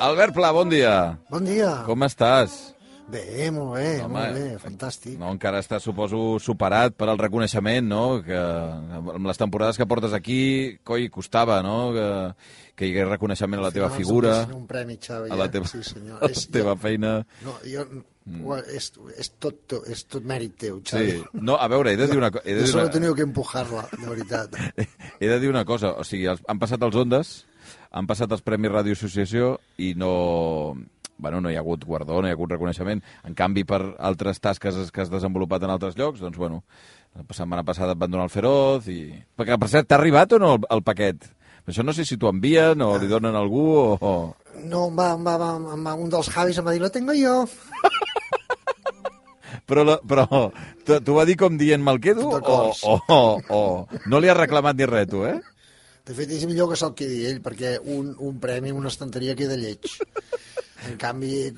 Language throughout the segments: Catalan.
Albert Pla, bon dia. Bon dia. Com estàs? Bé, molt bé, Home, molt bé, fantàstic. No, encara estàs, suposo, superat per al reconeixement, no? Que amb les temporades que portes aquí, coi, costava, no? Que, que hi hagués reconeixement a la teva figura, Un premi, Xavi, a la eh? teva, Sí, senyor. a la teva feina... No, jo, mm. és, és, tot, és tot mèrit teu, Sí. Xavi. No, a veure, he de dir una cosa... Jo dir solo una... tenido que empujarla, de veritat. he de dir una cosa. O sigui, han passat els Ondes, han passat els Premis Ràdio Associació i no... Bueno, no hi ha hagut guardó, no hi ha hagut reconeixement. En canvi, per altres tasques que has desenvolupat en altres llocs, doncs, bueno, la setmana passada et van donar el Feroz i... Perquè, per cert, t'ha arribat o no el, el paquet? Això no sé si t'ho envien o li donen a algú o... No, va, va, va, va, un dels Javis em va dir, lo tengo yo. Però, la, però t'ho va dir com dient me'l quedo o, o, o, o no li has reclamat ni res, tu, eh? De fet, és millor que se'l quedi ell, perquè un, un premi, una estanteria queda lleig. En canvi,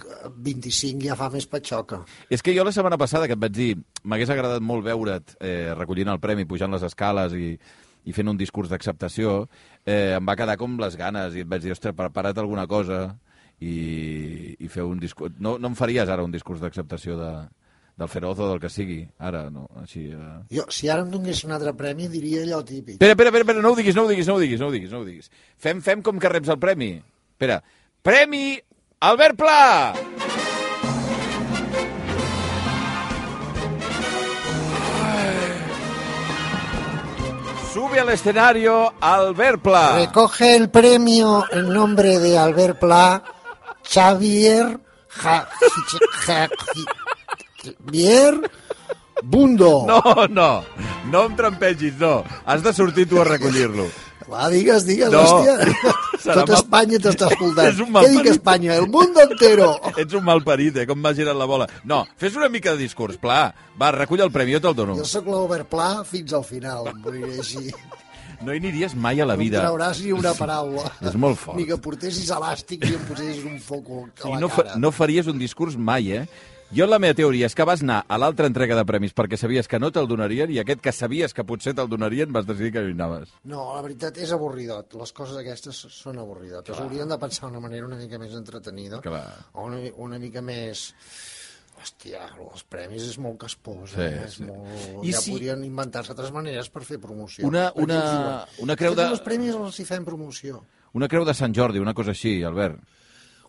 25 ja fa més patxoca. És que jo la setmana passada que et vaig dir m'hagués agradat molt veure't eh, recollint el premi, pujant les escales i, i fent un discurs d'acceptació, eh, em va quedar com les ganes i et vaig dir, ostres, prepara't alguna cosa i, i fer un discurs... No, no em faries ara un discurs d'acceptació de, del Feroz o del que sigui, ara, no, així... Eh... Jo, si ara em donés un altre premi, diria allò típic. Espera, espera, espera, espera, no ho diguis, no ho diguis, no ho diguis, no ho diguis, no ho diguis. Fem, fem com que reps el premi. Espera, Premi Albert Pla! Sube al escenario Albert Pla. Recoge el premio en nombre de Albert Pla, Xavier Ja- Ja- Javier Bundo. No, no, no em trampegis, no. Has de sortir tu a recollir-lo. Va, digues, digues, No. hòstia. Serà Tot mal- Espanya t'està escoltant. És un Què dic. Espanya? El mundo entero. Ets un mal parit, eh, com m'has girat la bola. No, fes una mica de discurs, Pla. Va, recull el premi, jo te'l dono. Jo sóc l'Obert Pla fins al final, moriré així. No hi aniries mai a la No vida. trauràs ni una paraula. És molt fort. Ni que portessis elàstic i em posessis un foco a I la no, fa, cara. no faries un discurs mai, eh? Jo la meva teoria és que vas anar a l'altra entrega de premis perquè sabies que no te'l donarien i aquest que sabies que potser te'l donarien vas decidir que no hi anaves. No, la veritat és avorridot. Les coses aquestes són avorridotes. Haurien de pensar d'una manera una mica més entretenida. Clar. O una, una mica més... Hòstia, els premis és molt caspós. Sí, eh? és sí. molt... I ja si- podrien inventar-se altres maneres per fer promoció. Una- una- una creu de- "Escolta, Els premis els hi fem promoció. Una creu de Sant Jordi, una cosa així, Albert.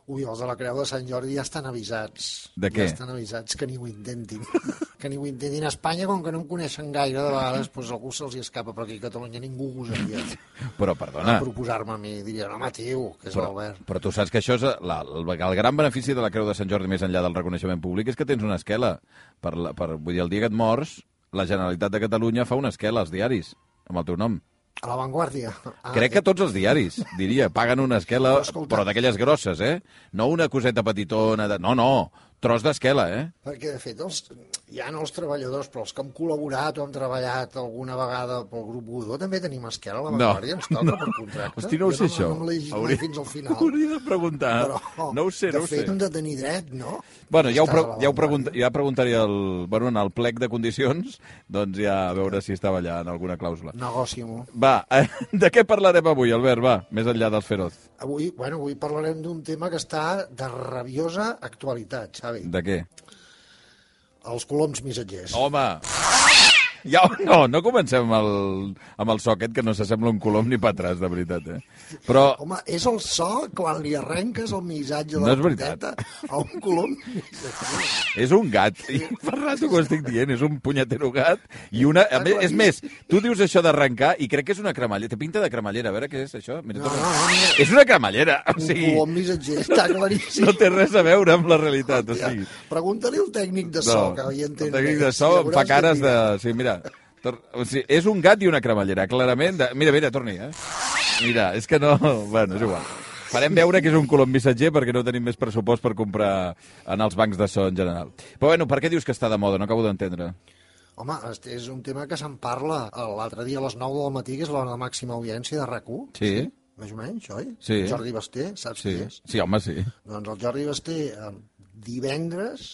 Ui, els de la Creu de Sant Jordi ja estan avisats. De què? Ja estan avisats que ni ho intentin. que ni ho intentin a Espanya, com que no em coneixen gaire, de vegades doncs, algú se'ls escapa, però aquí a Catalunya ningú gosaria Però, perdona, proposar-me a mi. Dirien, home, tio, que és l'Albert. però tu saps que això és la, el, el gran benefici de la Creu de Sant Jordi més enllà del reconeixement públic és que tens una esquela. Per, la, per, vull dir, el dia que et mors, la Generalitat de Catalunya fa una esquela als diaris amb el teu nom. A l'avantguàrdia. Ah, Crec que tots els diaris, diria, paguen una esquela, Però escolta- però d'aquelles grosses, eh? No una coseta petitona, de... no, no, tros d'esquela, eh? Perquè, de fet, els, ja no els treballadors, però els que hem col·laborat o hem treballat alguna vegada pel grup Godó, també tenim esquela a l'avantguàrdia, ens toca no. per contracte. Hosti, no ho sé, això. No, no me llegit mai Hauria- fins al final. Hauria de preguntar. Però, no ho sé, de no ho fet, sé. hem de tenir dret, no? Bueno, ja ho, pre ja ho pregunt l'avantguàrdia. ja preguntaria el, bueno, en el plec de condicions, doncs ja a veure si estava allà en alguna clàusula. Negoci-m'ho. Va, eh, de què parlarem avui, Albert? Va, més enllà dels feroz. Avui, bueno, avui parlarem d'un tema que està de rabiosa actualitat, Xavi. De què? Els coloms missatgers. Home! Ja, no, no comencem amb el, amb el so aquest, que no s'assembla un colom ni per atràs, de veritat, eh? Però, Home, és el so quan li arrenques el missatge de No la puteta a un colom és un gat. I per rato que ho estic dient, és un punyetero gat. I una... A més, és més, tu dius això d'arrencar i crec que és una cremallera. Té pinta de cremallera. A veure què és això. Mira, No, no, no. És una cremallera. O Un sigui, colom missatger, està claríssim. no té res a veure amb la realitat. O sigui, Pregunta-li al tècnic de so, que hi entén. el tècnic de so i em veuràs fa cares de... Sí, mira, tor... o sigui, és un gat i una cremallera, clarament. De... Mira, mira, torni, eh? Mira, és que no... Bueno, és igual. Farem veure que és un colom missatger perquè no tenim més pressupost per comprar en els bancs de so en general. Però bueno, per què dius que està de moda? No acabo d'entendre. Home, és un tema que se'n parla l'altre dia a les 9 del matí, que és l'hora de màxima audiència de RAC1. Sí. Més o menys, oi? Sí. Jordi Basté, saps Sí, qui és? sí home, sí. Doncs el Jordi Basté, eh, divendres,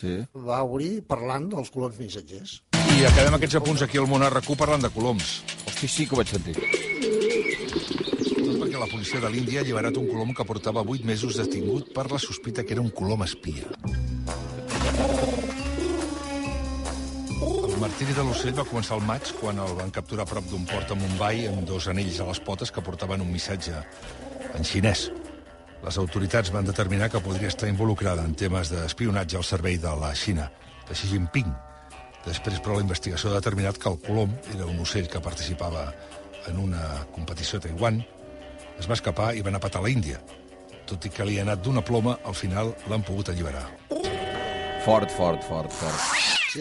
Sí. va obrir parlant dels coloms missatgers. I acabem aquests apunts aquí al món RQ parlant de coloms. Hosti, sí que ho vaig sentir. Tot perquè la policia de l'Índia ha alliberat un colom que portava 8 mesos detingut per la sospita que era un colom espia. El martiri de l'ocell va començar al maig quan el van capturar a prop d'un port a Mumbai amb dos anells a les potes que portaven un missatge en xinès. Les autoritats van determinar que podria estar involucrada en temes d'espionatge al servei de la Xina, de Xi Jinping. Després, però, la investigació ha determinat que el colom era un ocell que participava en una competició a Taiwan, es va escapar i va anar a patar a l'Índia. Tot i que li ha anat d'una ploma, al final l'han pogut alliberar. Fort, fort, fort, fort. Sí?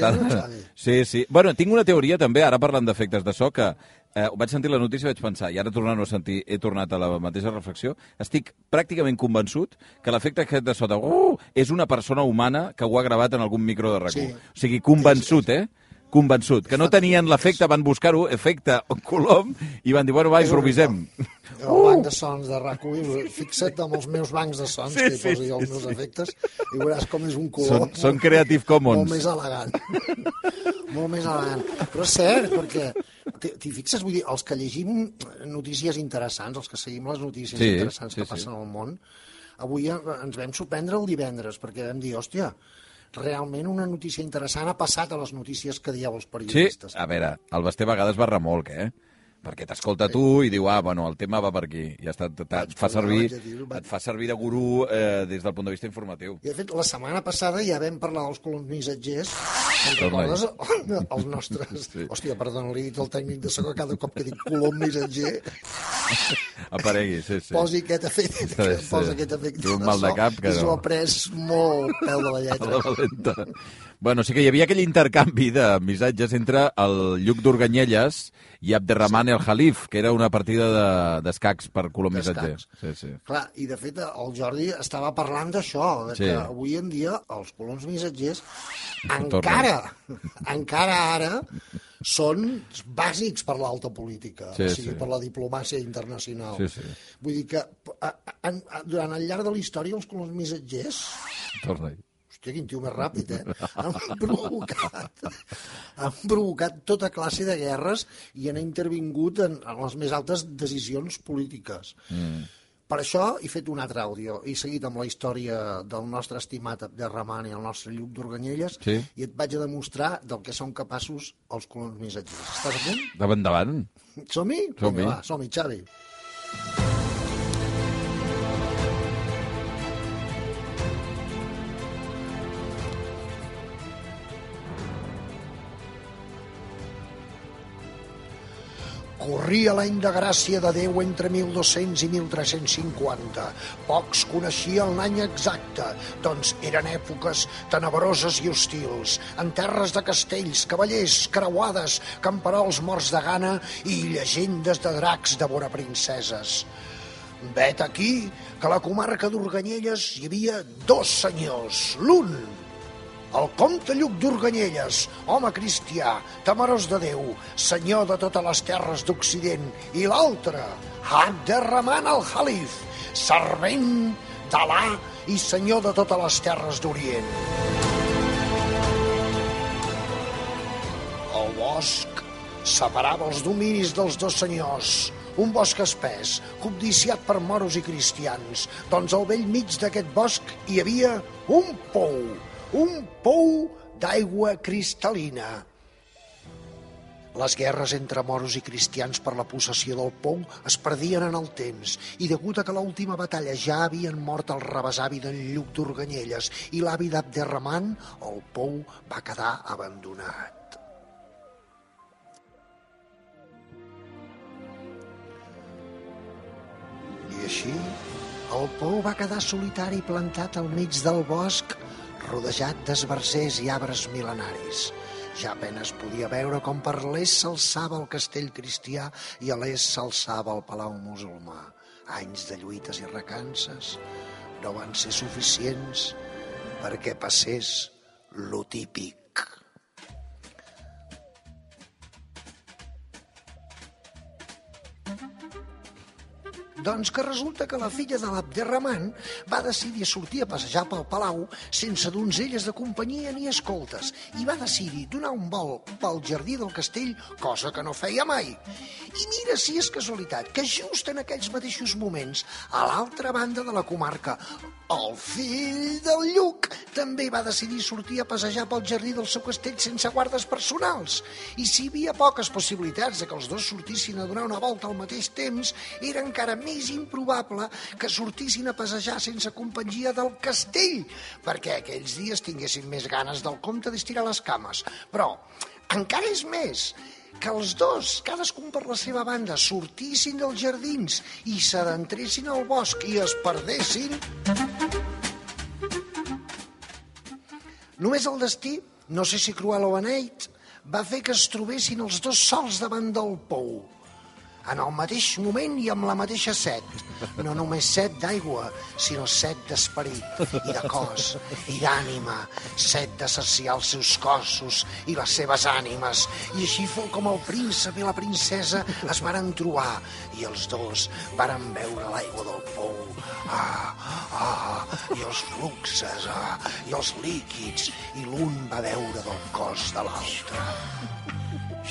Sí, sí. Bueno, tinc una teoria també, ara parlant d'efectes de so, que eh, vaig sentir la notícia i vaig pensar, i ara tornant a sentir, he tornat a la mateixa reflexió, estic pràcticament convençut que l'efecte aquest de so de uh, és una persona humana que ho ha gravat en algun micro de rac Sí. O sigui, convençut, eh? Convençut. Que no tenien l'efecte, van buscar-ho, efecte colom, i van dir, bueno, va, improvisem. El banc de sons de rac fixa't amb els meus bancs de sons, Sí, que hi sí, posi els sí, meus sí. efectes, i veuràs com és un color Són, són Creative Commons. molt més elegant. molt més elegant. Però és cert, perquè t'hi fixes, vull dir, els que llegim notícies interessants, els que seguim les notícies Sí, interessants sí, que sí. passen al món, avui ens vam sorprendre el divendres, perquè vam dir, hòstia, realment una notícia interessant ha passat a les notícies que dieu els Sí, periodistes. a veure, el Basté a vegades va remolc, eh? Perquè t'escolta tu i diu, ah, bueno, el tema va per aquí. Ja està, et, et, fa servir, et fa servir de gurú eh, des del punt de vista informatiu. I, de fet, la setmana passada ja vam parlar dels Torna-hi. Recordes? Els nostres... Sí. Hòstia, perdona, li he dit al tècnic de que cada cop que dic colom missatger Aparegui, sí, sí. posi aquest efecte, Sí, sí. posa aquest efecte Té un mal de cap que i s'ho no. ha pres molt peu de la lletra. la valenta. Bueno, sí que hi havia aquell intercanvi de missatges entre el Lluc d'Urganyelles i Abderrahman el Halif, que era una partida de- d'escacs per colom missatger. Sí, sí. Clar, i de fet el Jordi estava parlant d'això, de Sí. que avui en dia els coloms missatgers encara, encara ara són bàsics per l'alta política, Sí, o sigui, sí. per la diplomàcia internacional. Sí, sí. Vull dir que a, a, a, durant el llarg de la història els coloms missatgers Torna-hi. Hòstia, quin tio més ràpid, eh? Han provocat, han provocat tota classe de guerres i han intervingut en, en les més altes decisions polítiques. Mm. Per això he fet un altre àudio. He seguit amb la història del nostre estimat Abderrahman i el nostre Lluc d'Organyelles Sí. i et vaig a demostrar del que són capaços els colons missatgers. Estàs a punt? Davant, davant. Som-hi? Som-hi. Som-hi, Xavi. Corria l'any de gràcia de Déu entre 1200 i 1350. Pocs coneixien l'any exacte, doncs eren èpoques tenebroses i hostils, en terres de castells, cavallers, creuades, camperols morts de gana i llegendes de dracs de vora princeses. Vet aquí que a la comarca d'Urganyelles hi havia dos senyors. L'un, el comte Lluc d'Urganyelles, home cristià, temerós de Déu, senyor de totes les terres d'Occident, i l'altre, Abderrahman al Halif, servent d'Alà i senyor de totes les terres d'Orient. El bosc separava els dominis dels dos senyors, un bosc espès, cobdiciat per moros i cristians, doncs al vell mig d'aquest bosc hi havia un pou, un pou d'aigua cristal·lina. Les guerres entre moros i cristians per la possessió del pou es perdien en el temps i degut a que l'última batalla ja havien mort el rebesavi d'en Lluc d'Urganyelles i l'avi d'Abderrahman, el pou va quedar abandonat. I així, el pou va quedar solitari plantat al mig del bosc, rodejat d'esbarzers i arbres mil·lenaris. Ja apenes podia veure com per l'est s'alçava el castell cristià i a l'est s'alçava el palau musulmà. Anys de lluites i recances no van ser suficients perquè passés lo típic. Doncs que resulta que la filla de l'Abderrahman va decidir sortir a passejar pel palau sense donzelles de companyia ni escoltes i va decidir donar un vol pel jardí del castell, cosa que no feia mai. I mira si és casualitat que just en aquells mateixos moments, a l'altra banda de la comarca, el fill del Lluc també va decidir sortir a passejar pel jardí del seu castell sense guardes personals. I si hi havia poques possibilitats de que els dos sortissin a donar una volta al mateix temps, era encara més improbable que sortissin a passejar sense companyia del castell, perquè aquells dies tinguessin més ganes del compte d'estirar les cames. Però encara és més, que els dos, cadascun per la seva banda, sortissin dels jardins i s'adentressin al bosc i es perdessin... Només el destí, no sé si cruel o beneit, va fer que es trobessin els dos sols davant del pou en el mateix moment i amb la mateixa set. No només set d'aigua, sinó set d'esperit i de cos i d'ànima, set de saciar els seus cossos i les seves ànimes. I així fou com el príncep i la princesa es varen trobar i els dos varen veure l'aigua del pou. Ah, ah, i els fluxes, ah, i els líquids, i l'un va veure del cos de l'altre.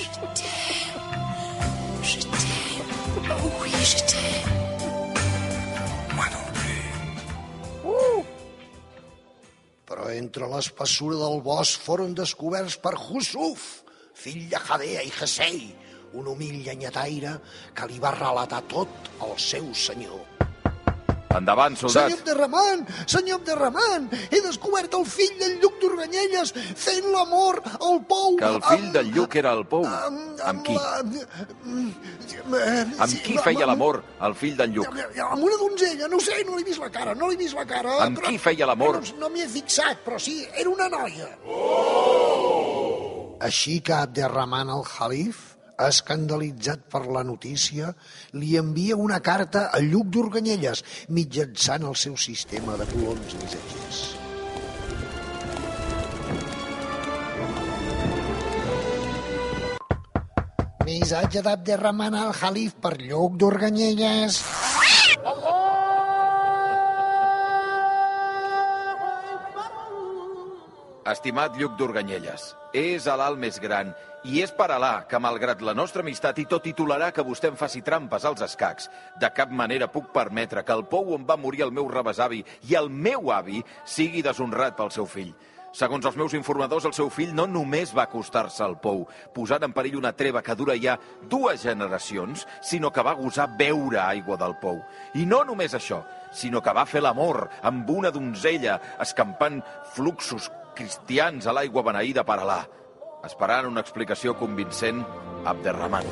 Je t'aime. Oh oui, je t'aime. Moi non plus. Però entre l'espessura del bosc foren descoberts per Husuf, fill de Jadea i Gesei, un humil llenyataire que li va relatar tot al seu senyor. Endavant, soldat. Senyor Abderrahman, senyor Abderrahman, he descobert el fill del Lluc d'Organyelles fent l'amor al pou. Que el fill del Lluc era al pou. Amb, Amb qui? La... Amb qui feia l'amor, el fill del Lluc? Amb una donzella, no ho sé, no l'he vist la cara, no l'he vist la cara. Amb qui feia l'amor? No, no m'hi he fixat, però sí, era una noia. Així que Abderrahman al Jalif, escandalitzat per la notícia, li envia una carta a Lluc d'Organyelles mitjançant el seu sistema de coloms missatgers. Missatge d'Abderrahman al Jalif per Lluc d'Organyelles. Estimat Lluc d'Organyelles, és a l'alt més gran i és per Alà que, malgrat la nostra amistat i tot tolerar que vostè em faci trampes als escacs, de cap manera puc permetre que el pou on va morir el meu rebesavi i el meu avi sigui deshonrat pel seu fill. Segons els meus informadors, el seu fill no només va acostar-se al pou, posant en perill una treva que dura ja dues generacions, sinó que va gosar beure aigua del pou. I no només això, sinó que va fer l'amor amb una donzella, escampant fluxos cristians a l'aigua beneïda per Alà. Esperant una explicació convincent, Abderrahman.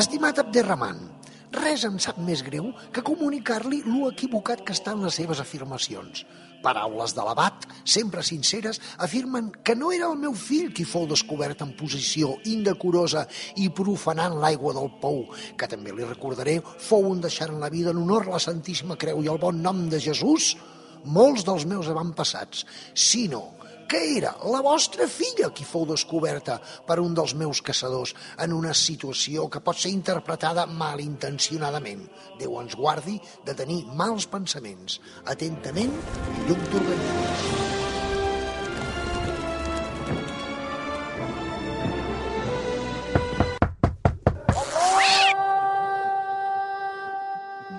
Estimat Abderrahman, res em sap més greu que comunicar-li lo equivocat que estan les seves afirmacions. Paraules de l'abat, sempre sinceres, afirmen que no era el meu fill qui fou descobert en posició indecorosa i profanant l'aigua del pou, que també li recordaré fou un deixant la vida en honor a la Santíssima Creu i al bon nom de Jesús, molts dels meus avantpassats, sinó que era la vostra filla qui fou descoberta per un dels meus caçadors en una situació que pot ser interpretada malintencionadament. Déu ens guardi de tenir mals pensaments. Atentament, Lluc d'Organyelles.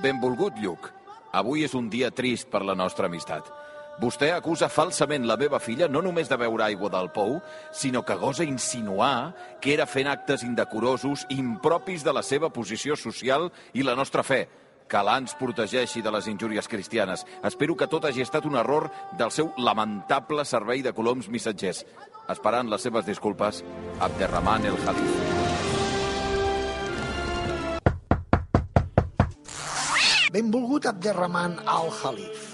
Benvolgut, Lluc. Avui és un dia trist per la nostra amistat. Vostè acusa falsament la meva filla no només de beure aigua del pou, sinó que gosa insinuar que era fent actes indecorosos impropis de la seva posició social i la nostra fe. Que l'À ens protegeixi de les injúries cristianes. Espero que tot hagi estat un error del seu lamentable servei de coloms missatgers. Esperant les seves disculpes, Abderrahman el Jalif. Benvolgut Abderrahman al-Khalif.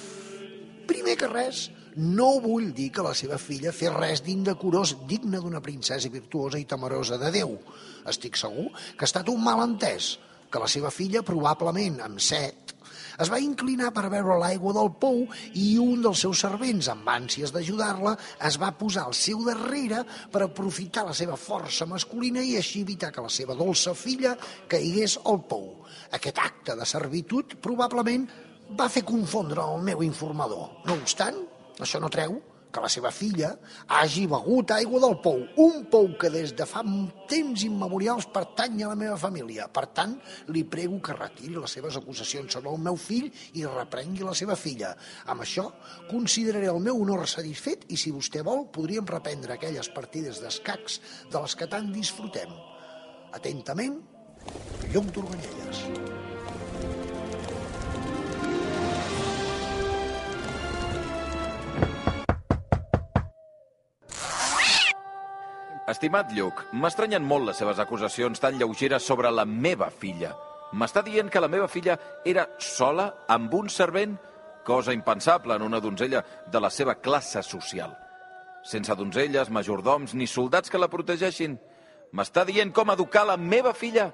Primer que res, no vull dir que la seva filla fes res d'indecorós digne d'una princesa virtuosa i temerosa de Déu. Estic segur que ha estat un malentès. que la seva filla, probablement amb set, es va inclinar per veure l'aigua del pou i un dels seus servents, amb ànsies d'ajudar-la, es va posar al seu darrere per aprofitar la seva força masculina i així evitar que la seva dolça filla caigués al pou. Aquest acte de servitud probablement va fer confondre el meu informador. No obstant, això no treu que la seva filla hagi begut aigua del pou, un pou que des de fa temps immemorials pertany a la meva família. Per tant, li prego que retiri les seves acusacions sobre el meu fill i reprengui la seva filla. Amb això, consideraré el meu honor satisfet i, si vostè vol, podríem reprendre aquelles partides d'escacs de les que tant disfrutem. Atentament, Lluc d'Organyelles. Estimat Lluc, m'estranyen molt les seves acusacions tan lleugeres sobre la meva filla. M'està dient que la meva filla era sola amb un servent? Cosa impensable en una donzella de la seva classe social. Sense donzelles, majordoms ni soldats que la protegeixin. M'està dient com educar la meva filla?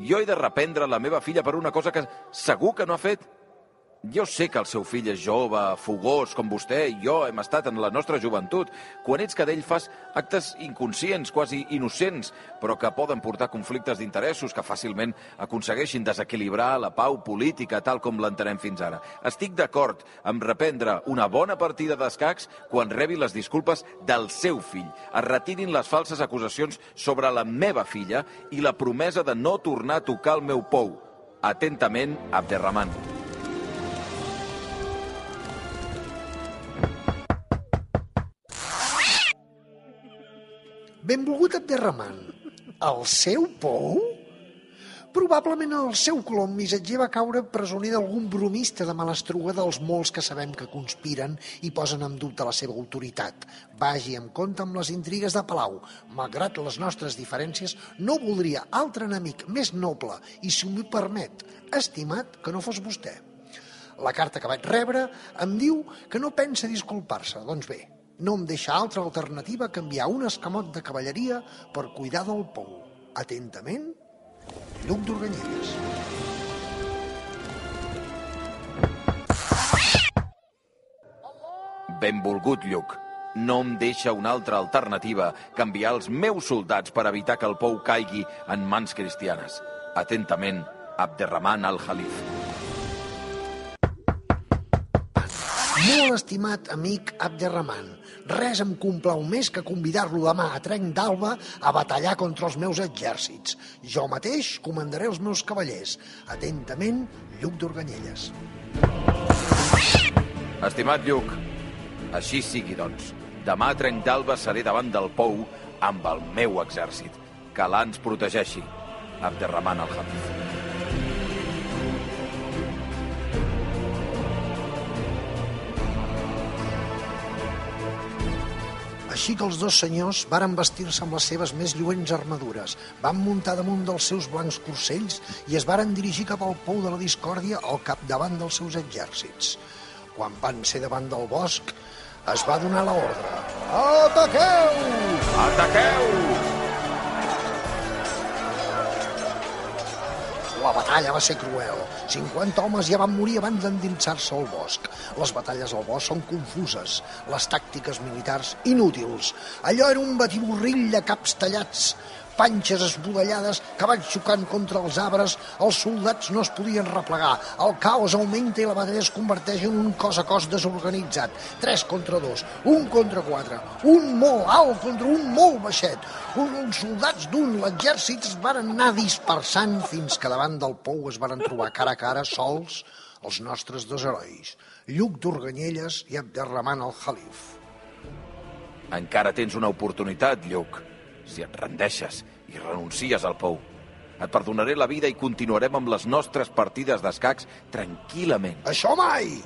Jo he de reprendre la meva filla per una cosa que segur que no ha fet? Jo sé que el seu fill és jove, fogós, com vostè i jo hem estat en la nostra joventut. Quan ets cadell fas actes inconscients, quasi innocents, però que poden portar conflictes d'interessos que fàcilment aconsegueixin desequilibrar la pau política tal com l'entenem fins ara. Estic d'acord amb reprendre una bona partida d'escacs quan rebi les disculpes del seu fill. Es retirin les falses acusacions sobre la meva filla i la promesa de no tornar a tocar el meu pou. Atentament, Abderrahman. Benvolgut Abderrahman, el seu pou? Probablement el seu colom missatger va caure presoner d'algun bromista de malastruga dels molts que sabem que conspiren i posen en dubte la seva autoritat. Vagi amb compte amb les intrigues de Palau. Malgrat les nostres diferències, no voldria altre enemic més noble i, si m'ho permet, estimat que no fos vostè. La carta que vaig rebre em diu que no pensa disculpar-se. Doncs bé, no em deixa altra alternativa que enviar un escamot de cavalleria per cuidar del pou. Atentament, Lluc d'Organyelles. Benvolgut Lluc, no em deixa una altra alternativa que enviar els meus soldats per evitar que el pou caigui en mans cristianes. Atentament, Abderrahman al-Khalif. Molt estimat amic Abderrahman, res em complau més que convidar-lo demà a Trenc d'Alba a batallar contra els meus exèrcits. Jo mateix comandaré els meus cavallers. Atentament, Lluc d'Organyelles. Estimat Lluc, així sigui, doncs. Demà a Trenc d'Alba seré davant del pou amb el meu exèrcit. Que l'À ens protegeixi. Abderrahman al-Khalif. Així que els dos senyors varen vestir-se amb les seves més lluents armadures, van muntar damunt dels seus blancs corcells i es varen dirigir cap al pou de la discòrdia al capdavant dels seus exèrcits. Quan van ser davant del bosc, es va donar l'ordre. Ataqueu! Ataqueu! La batalla va ser cruel. 50 homes ja van morir abans d'endinsar-se al bosc. Les batalles al bosc són confuses, les tàctiques militars inútils. Allò era un batiburrill de caps tallats, panxes esbudellades que van xocant contra els arbres, els soldats no es podien replegar, el caos augmenta i la batalla es converteix en un cos a cos desorganitzat, 3 contra 2, un contra 4, un molt alt contra un molt baixet, un, uns soldats d'un, l'exèrcit es van anar dispersant fins que davant del pou es van trobar cara a cara sols els nostres dos herois, Lluc d'Organyelles i Abderrahman al-Khalif. Encara tens una oportunitat, Lluc. Si et rendeixes i renuncies al pou, et perdonaré la vida i continuarem amb les nostres partides d'escacs tranquil·lament. Això mai!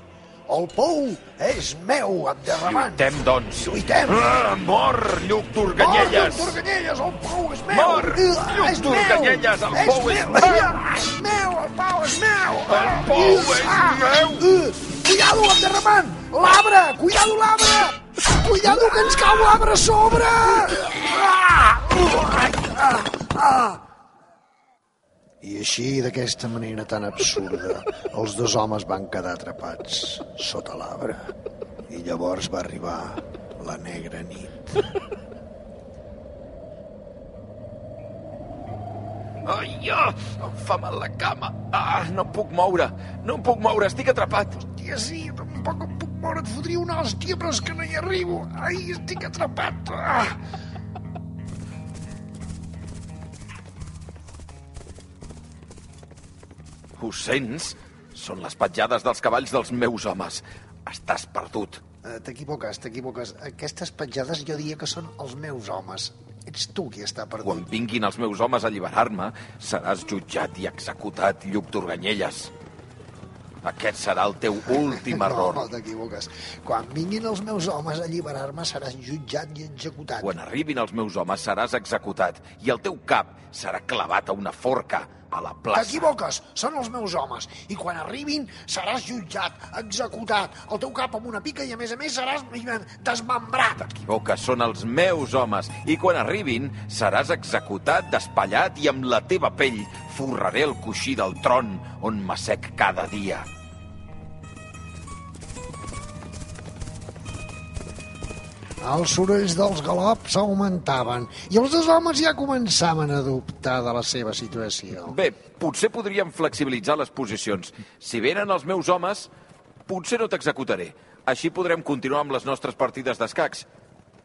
El pou és meu, Abderrahman. Lluitem, doncs. Lluitem! Ah, mor, Lluc d'Organyelles! d'Organyelles, el pou és meu! Mort! Ah, Lluc d'Organyelles, el pou és meu! Ah, És meu, el pou és meu! El pou és meu! Cuidado, Abderrahman! L'arbre! Cuidado, l'arbre! Cuidado, que ens cau l'arbre a sobre! Ah! Ah! Ah! I així, d'aquesta manera tan absurda, els dos homes van quedar atrapats sota l'arbre. I llavors va arribar la negra nit. Ai, ah, em fa mal la cama. Ah, no em puc moure. No em puc moure, estic atrapat. Hòstia, sí, tampoc em moure, et fotria una hòstia, però és que no hi arribo. Ai, estic atrapat. Ah. Ho sents? Són les petjades dels cavalls dels meus homes. Estàs perdut. Eh, T'equivoques, t'equivoques. Aquestes petjades jo diria que són els meus homes. Ets tu qui està Quan perdut. vinguin els meus homes a alliberar-me, seràs jutjat i executat, Lluc d'Organyelles. Aquest serà el teu últim error. No, t'equivoques. Quan vinguin els meus homes a alliberar-me seràs jutjat i executat. Quan arribin els meus homes seràs executat i el teu cap serà clavat a una forca a la plaça. T'equivoques, són els meus homes. I quan arribin seràs jutjat, executat, el teu cap amb una pica i a més a més seràs desmembrat. T'equivoques, són els meus homes. I quan arribin, seràs executat, despallat i amb la teva pell forraré el coixí del tron on m'assec cada dia. Els sorolls dels galops augmentaven i els dos homes ja començaven a dubtar de la seva situació. Bé, potser podríem flexibilitzar les posicions. Si venen els meus homes, potser no t'executaré. Així podrem continuar amb les nostres partides d'escacs.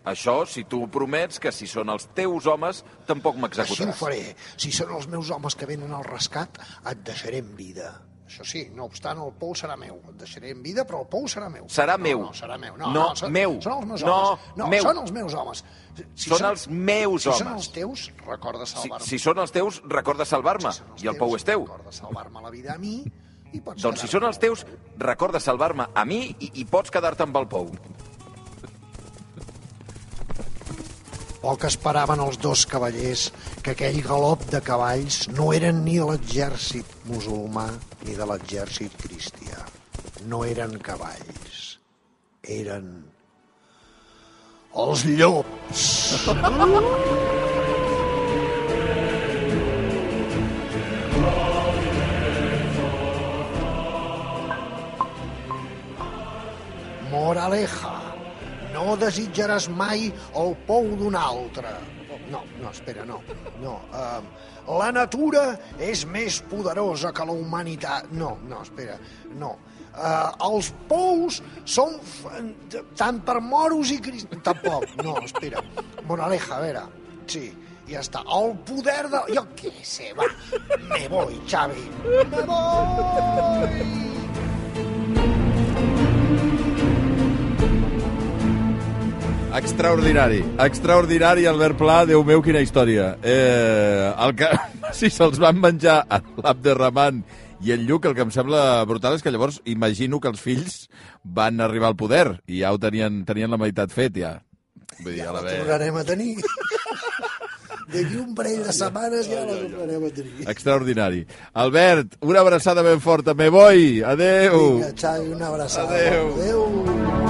Això, si tu promets que si són els teus homes, tampoc Així ho m'executaràs. faré. Si són els meus homes que venen al rescat, et deixaré en vida. Això sí, no obstant, el pou serà meu. Et deixaré en vida, però el pou serà meu. Serà no, meu. No, serà meu. No, No, no, són, meu. Són els meus No, homes. No, meu. són els meus homes. Si Són els meus si són homes. els teus, recorda Si, salvar-me. si són els teus, recorda salvar-me. Si són I el pou teus, és teu. Recorda salvar-me la vida a mi i pots Doncs si són els teus, recorda salvar-me a mi i, i pots quedar-te amb el pou. Poc esperaven els dos cavallers que aquell galop de cavalls no eren ni de l'exèrcit musulmà ni de l'exèrcit cristià. No eren cavalls, eren els llops. Moraleja, no desitjaràs mai el pou d'un altre. No, no, espera, no. no uh, la natura és més poderosa que la humanitat. No, no, espera, no. Uh, els pous són f- tant per moros i cristians... Tampoc, no, espera. Moraleja, a veure, sí, ja està. El poder de... Jo què sé, va, me voy, Xavi. Me voy! Extraordinari, extraordinari, Albert Pla, Déu meu, quina història. Eh, el que, si se'ls van menjar a l'Abderrahman i el Lluc, el que em sembla brutal és que llavors imagino que els fills van arribar al poder i ja ho tenien, tenien la meitat fet, ja. Vull dir, Ja la tornarem a tenir. D'aquí un parell de setmanes ja la tornarem a tenir. Extraordinari. Albert, una abraçada ben forta. Me voy. Adeu. Vinga, Xavi, una abraçada. Adéu. Adéu.